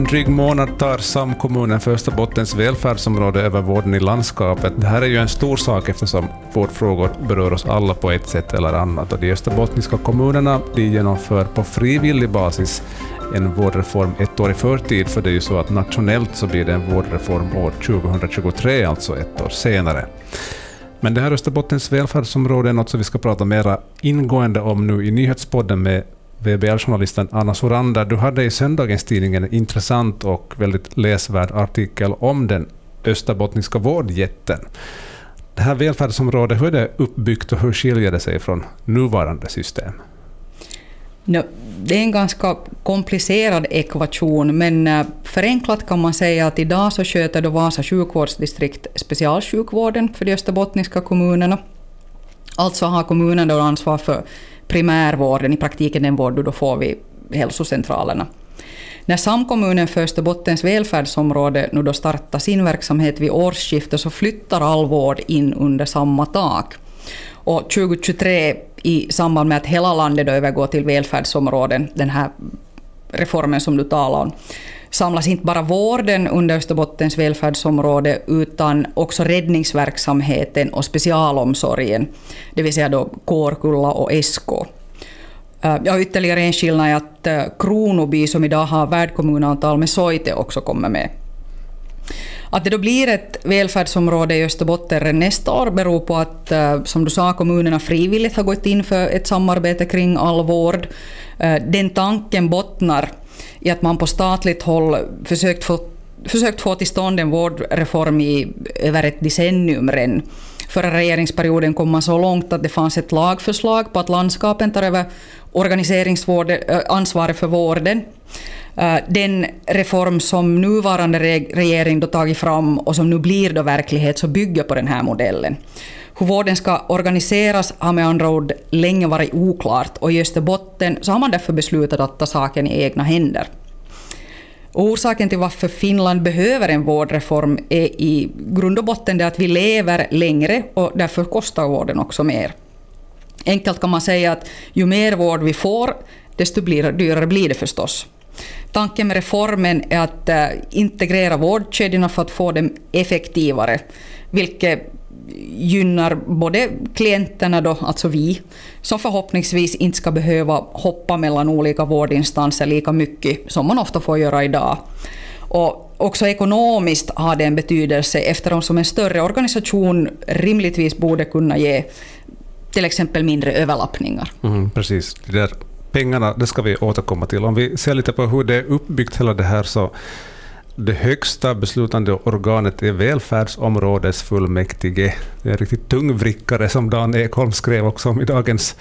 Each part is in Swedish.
en dryg månad tar samkommunen för Österbottens välfärdsområde över vården i landskapet. Det här är ju en stor sak eftersom vårdfrågor berör oss alla på ett sätt eller annat. Och de österbottniska kommunerna de genomför på frivillig basis en vårdreform ett år i förtid, för det är ju så att nationellt så blir det en vårdreform år 2023, alltså ett år senare. Men det här Österbottens välfärdsområde är något som vi ska prata mer ingående om nu i nyhetspodden med VBL-journalisten Anna Sorander. Du hade i söndagens tidning en intressant och väldigt läsvärd artikel om den österbottniska vårdjätten. Det här välfärdsområdet, hur är det uppbyggt och hur skiljer det sig från nuvarande system? No, det är en ganska komplicerad ekvation, men eh, förenklat kan man säga att idag så sköter då Vasa sjukvårdsdistrikt specialsjukvården för de österbottniska kommunerna. Alltså har kommunen då ansvar för primärvården, i praktiken den vård du då får vid hälsocentralerna. När samkommunen för Österbottens välfärdsområde nu då startar sin verksamhet vid årsskiftet så flyttar all vård in under samma tak. Och 2023 i samband med att hela landet övergår till välfärdsområden, den här reformen som du talar om, samlas inte bara vården under Österbottens välfärdsområde utan också räddningsverksamheten och specialomsorgen, det vill säga då Kårkulla och SK. Eh, ja, ytterligare en skillnad är att eh, Kronoby, som idag har värdkommunavtal med Soite, också kommer med. Att det då blir ett välfärdsområde i Österbotten nästa år beror på att, eh, som du sa, kommunerna frivilligt har gått in för ett samarbete kring all vård. Den tanken bottnar i att man på statligt håll försökt få, försökt få till stånd en vårdreform i över ett decennium redan. Förra regeringsperioden kom man så långt att det fanns ett lagförslag på att landskapen tar över organiseringsansvaret eh, för vården. Eh, den reform som nuvarande regering då tagit fram och som nu blir då verklighet så bygger på den här modellen. Hur vården ska organiseras har med andra ord länge varit oklart och i Österbotten så har man därför beslutat att ta saken i egna händer. orsaken till varför Finland behöver en vårdreform är i grund och botten det att vi lever längre och därför kostar vården också mer. Enkelt kan man säga att ju mer vård vi får, desto dyrare blir det förstås. Tanken med reformen är att eh, integrera vårdkedjorna för att få dem effektivare, vilket gynnar både klienterna, då, alltså vi, som förhoppningsvis inte ska behöva hoppa mellan olika vårdinstanser lika mycket som man ofta får göra idag. Och också ekonomiskt har det en betydelse eftersom en större organisation rimligtvis borde kunna ge till exempel mindre överlappningar. Mm, precis. Det där pengarna det ska vi återkomma till. Om vi ser lite på hur det är uppbyggt hela det här så det högsta beslutande organet är välfärdsområdesfullmäktige. Det är en riktigt tung vrickare som Dan Ekholm skrev också om i dagens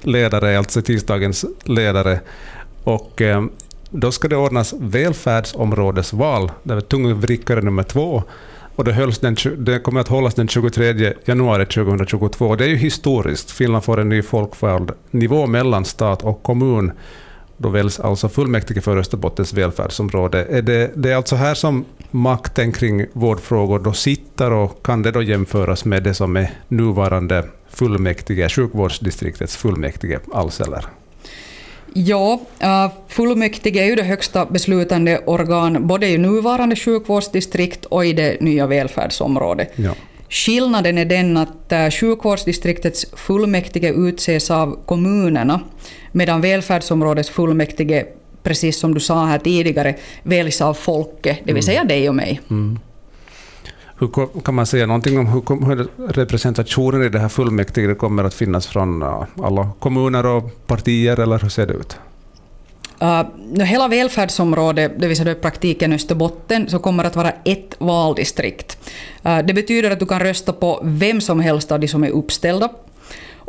ledare, alltså tisdagens ledare. Och eh, då ska det ordnas välfärdsområdesval. Det är tungvrickare nummer två. Och det, hölls den, det kommer att hållas den 23 januari 2022. Det är ju historiskt. Finland får en ny folkvald nivå mellan stat och kommun då väljs alltså fullmäktige för Österbottens välfärdsområde. Är det, det är alltså här som makten kring vårdfrågor då sitter och kan det då jämföras med det som är nuvarande fullmäktige, sjukvårdsdistriktets fullmäktige alls eller? Ja, fullmäktige är ju det högsta beslutande organ både i nuvarande sjukvårdsdistrikt och i det nya välfärdsområdet. Ja. Skillnaden är den att äh, sjukvårdsdistriktets fullmäktige utses av kommunerna, medan välfärdsområdets fullmäktige, precis som du sa här tidigare, väljs av folket, det vill mm. säga dig och mig. Mm. Hur kan man säga någonting om hur, hur representationen i det här fullmäktige kommer att finnas från alla kommuner och partier, eller hur ser det ut? Uh, hela välfärdsområdet, det vill säga i praktiken Österbotten, så kommer att vara ett valdistrikt. Uh, det betyder att du kan rösta på vem som helst av de som är uppställda.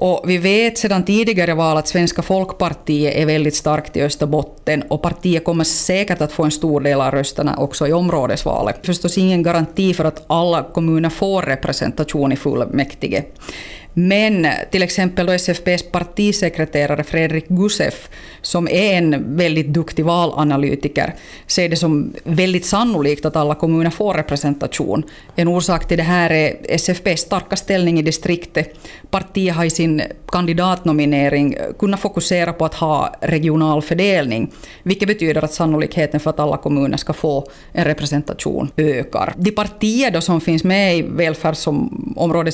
Och vi vet sedan tidigare val att Svenska folkpartiet är väldigt starkt i Österbotten och partiet kommer säkert att få en stor del av rösterna också i områdesvalet. Förstås ingen garanti för att alla kommuner får representation i fullmäktige. Men till exempel då SFPs partisekreterare Fredrik Gusef, som är en väldigt duktig valanalytiker, ser det som väldigt sannolikt att alla kommuner får representation. En orsak till det här är SFPs starka ställning i distriktet. Partiet har i sin kandidatnominering kunnat fokusera på att ha regional fördelning, vilket betyder att sannolikheten för att alla kommuner ska få en representation ökar. De partier då som finns med i välfärdsområdets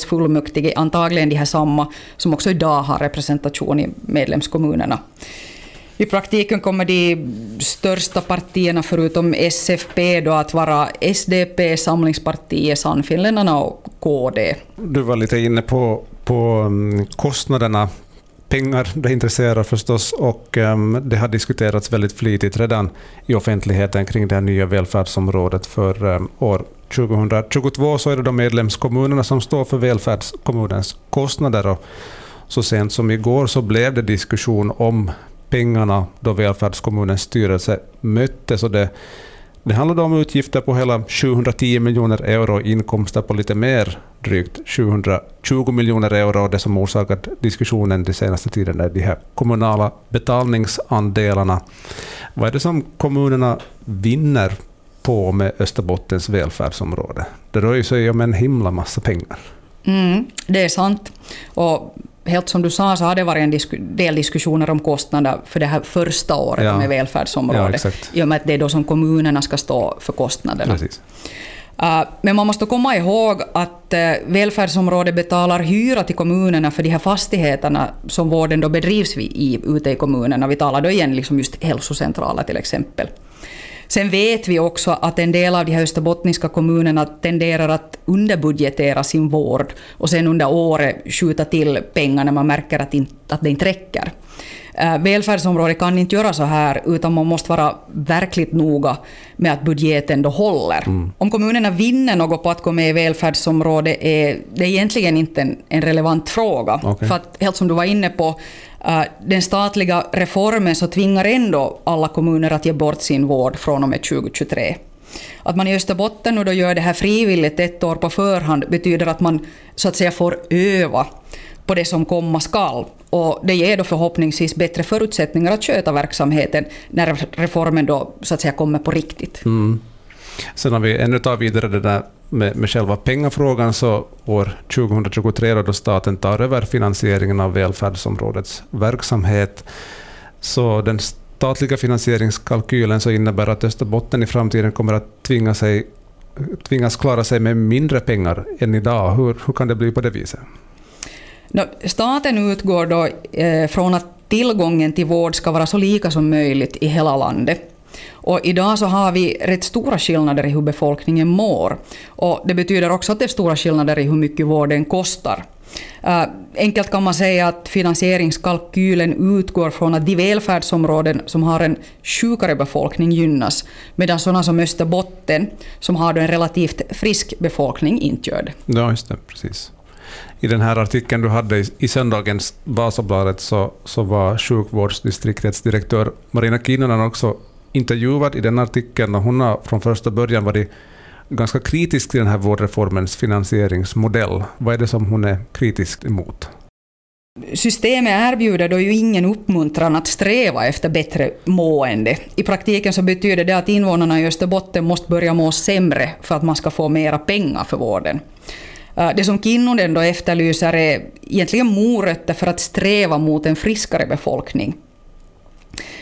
fullmäktige antagligen de här samma som också idag har representation i medlemskommunerna. I praktiken kommer de största partierna förutom SFP då att vara SDP, Samlingspartiet, Sannfinländarna och KD. Du var lite inne på, på mm, kostnaderna. Pengar det intresserar förstås och mm, det har diskuterats väldigt flitigt redan i offentligheten kring det här nya välfärdsområdet för mm, år 2022 så är det de medlemskommunerna som står för välfärdskommunens kostnader. Och så sent som igår så blev det diskussion om pengarna då välfärdskommunens styrelse möttes. Och det, det handlade om utgifter på hela 710 miljoner euro, inkomster på lite mer, drygt 720 miljoner euro. Det som orsakat diskussionen den senaste tiden är de här kommunala betalningsandelarna. Vad är det som kommunerna vinner på med Österbottens välfärdsområde? Det rör sig om en himla massa pengar. Mm, det är sant. Och helt som du sa så har det varit en disku, del diskussioner om kostnader för det här första året ja. med välfärdsområdet. Ja, I och med att det är då som kommunerna ska stå för kostnaderna. Precis. Uh, men man måste komma ihåg att uh, välfärdsområdet betalar hyra till kommunerna för de här fastigheterna som vården då bedrivs i, ute i kommunerna. Vi talar då igen liksom just hälsocentraler till exempel. Sen vet vi också att en del av de här österbottniska kommunerna tenderar att underbudgetera sin vård och sen under året skjuta till pengar när man märker att, in, att det inte räcker. Uh, välfärdsområdet kan inte göra så här, utan man måste vara verkligt noga med att budgeten då håller. Mm. Om kommunerna vinner något på att gå med i välfärdsområdet är det egentligen inte en, en relevant fråga. Okay. För att, helt som du var inne på, Eh, den statliga reformen så tvingar ändå alla kommuner att ge bort sin vård från och med 2023. Att man i Österbotten nu då gör det här frivilligt ett år på förhand betyder att man så att säga får öva på det som komma skall. Och det ger då förhoppningsvis bättre förutsättningar att sköta verksamheten när reformen då så att säga kommer på riktigt. Mm. Sen har vi ännu tar vidare det där med, med själva pengafrågan så år 2023 då staten tar över finansieringen av välfärdsområdets verksamhet så den statliga finansieringskalkylen så innebär att Österbotten i framtiden kommer att tvinga sig, tvingas klara sig med mindre pengar än idag. Hur, hur kan det bli på det viset? No, staten utgår då eh, från att tillgången till vård ska vara så lika som möjligt i hela landet. Och idag så har vi rätt stora skillnader i hur befolkningen mår. Och det betyder också att det är stora skillnader i hur mycket vården kostar. Uh, enkelt kan man säga att finansieringskalkylen utgår från att de välfärdsområden som har en sjukare befolkning gynnas, medan sådana som Österbotten, som har en relativt frisk befolkning, inte gör det. Ja, just det. Precis i den här artikeln du hade i, i söndagens Vasabladet så, så var sjukvårdsdistriktets direktör Marina Kinnunen också intervjuad i den artikeln och hon har från första början varit ganska kritisk till den här vårdreformens finansieringsmodell. Vad är det som hon är kritisk emot? Systemet erbjuder då ju ingen uppmuntran att sträva efter bättre mående. I praktiken så betyder det att invånarna i Österbotten måste börja må sämre för att man ska få mera pengar för vården. Eh, det som Kinnunen då efterlyser är egentligen morötter för att sträva mot en friskare befolkning.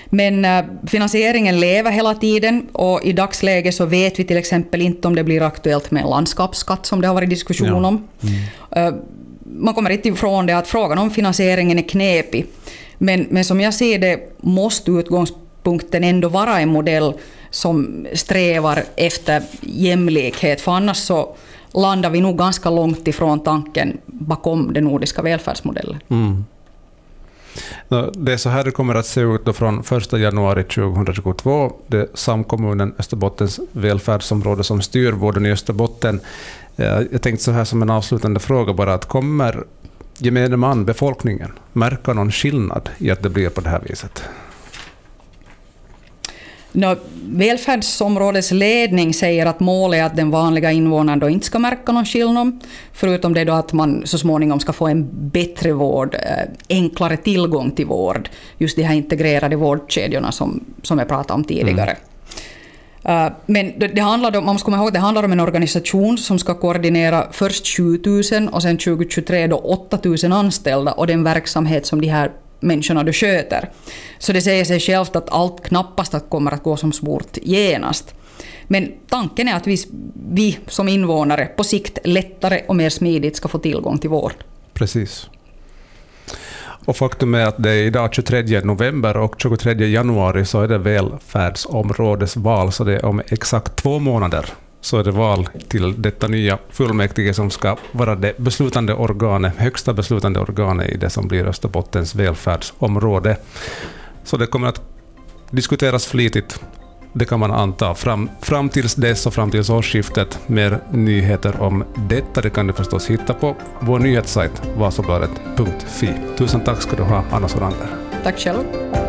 Men eh, finansieringen lever hela tiden och i dagsläget så vet vi till exempel inte om det blir aktuellt med en landskapsskatt som det har varit diskussion ja. om. Mm. Eh, man kommer inte ifrån det att frågan om finansieringen är knepig. Men, men som jag ser det måste utgångspunkten ändå vara en modell som strävar efter jämlikhet, för annars så landar vi nog ganska långt ifrån tanken bakom den nordiska välfärdsmodellen. Mm. Det är så här det kommer att se ut då från 1 januari 2022. Det är samkommunen Österbottens välfärdsområde som styr vården i Österbotten. Eh, jag tänkte så här som en avslutande fråga bara, att kommer gemene man, befolkningen, märka någon skillnad i att det blir på det här viset? No, välfärdsområdesledning säger att målet är att den vanliga invånaren då inte ska märka någon skillnad, förutom det då att man så småningom ska få en bättre vård, eh, enklare tillgång till vård, just de här integrerade vårdkedjorna som, som jag pratade om tidigare. Mm. Uh, men det, handlar om, man måste komma ihåg att det handlar om en organisation som ska koordinera först 7 000 och sen 2023 då 8 000 anställda och den verksamhet som de här människorna du sköter. Så det säger sig självt att allt knappast att kommer att gå som svårt genast. Men tanken är att vi, vi som invånare på sikt lättare och mer smidigt ska få tillgång till vård. Precis. Och faktum är att det är idag 23 november och 23 januari så är det välfärdsområdesval, så det är om exakt två månader så är det val till detta nya fullmäktige som ska vara det beslutande organet, högsta beslutande organet i det som blir Österbottens välfärdsområde. Så det kommer att diskuteras flitigt, det kan man anta. Fram, fram tills dess och fram tills årsskiftet. Mer nyheter om detta det kan du förstås hitta på vår nyhetssajt vasabladet.fi. Tusen tack ska du ha, Anna Sorander. Tack själv.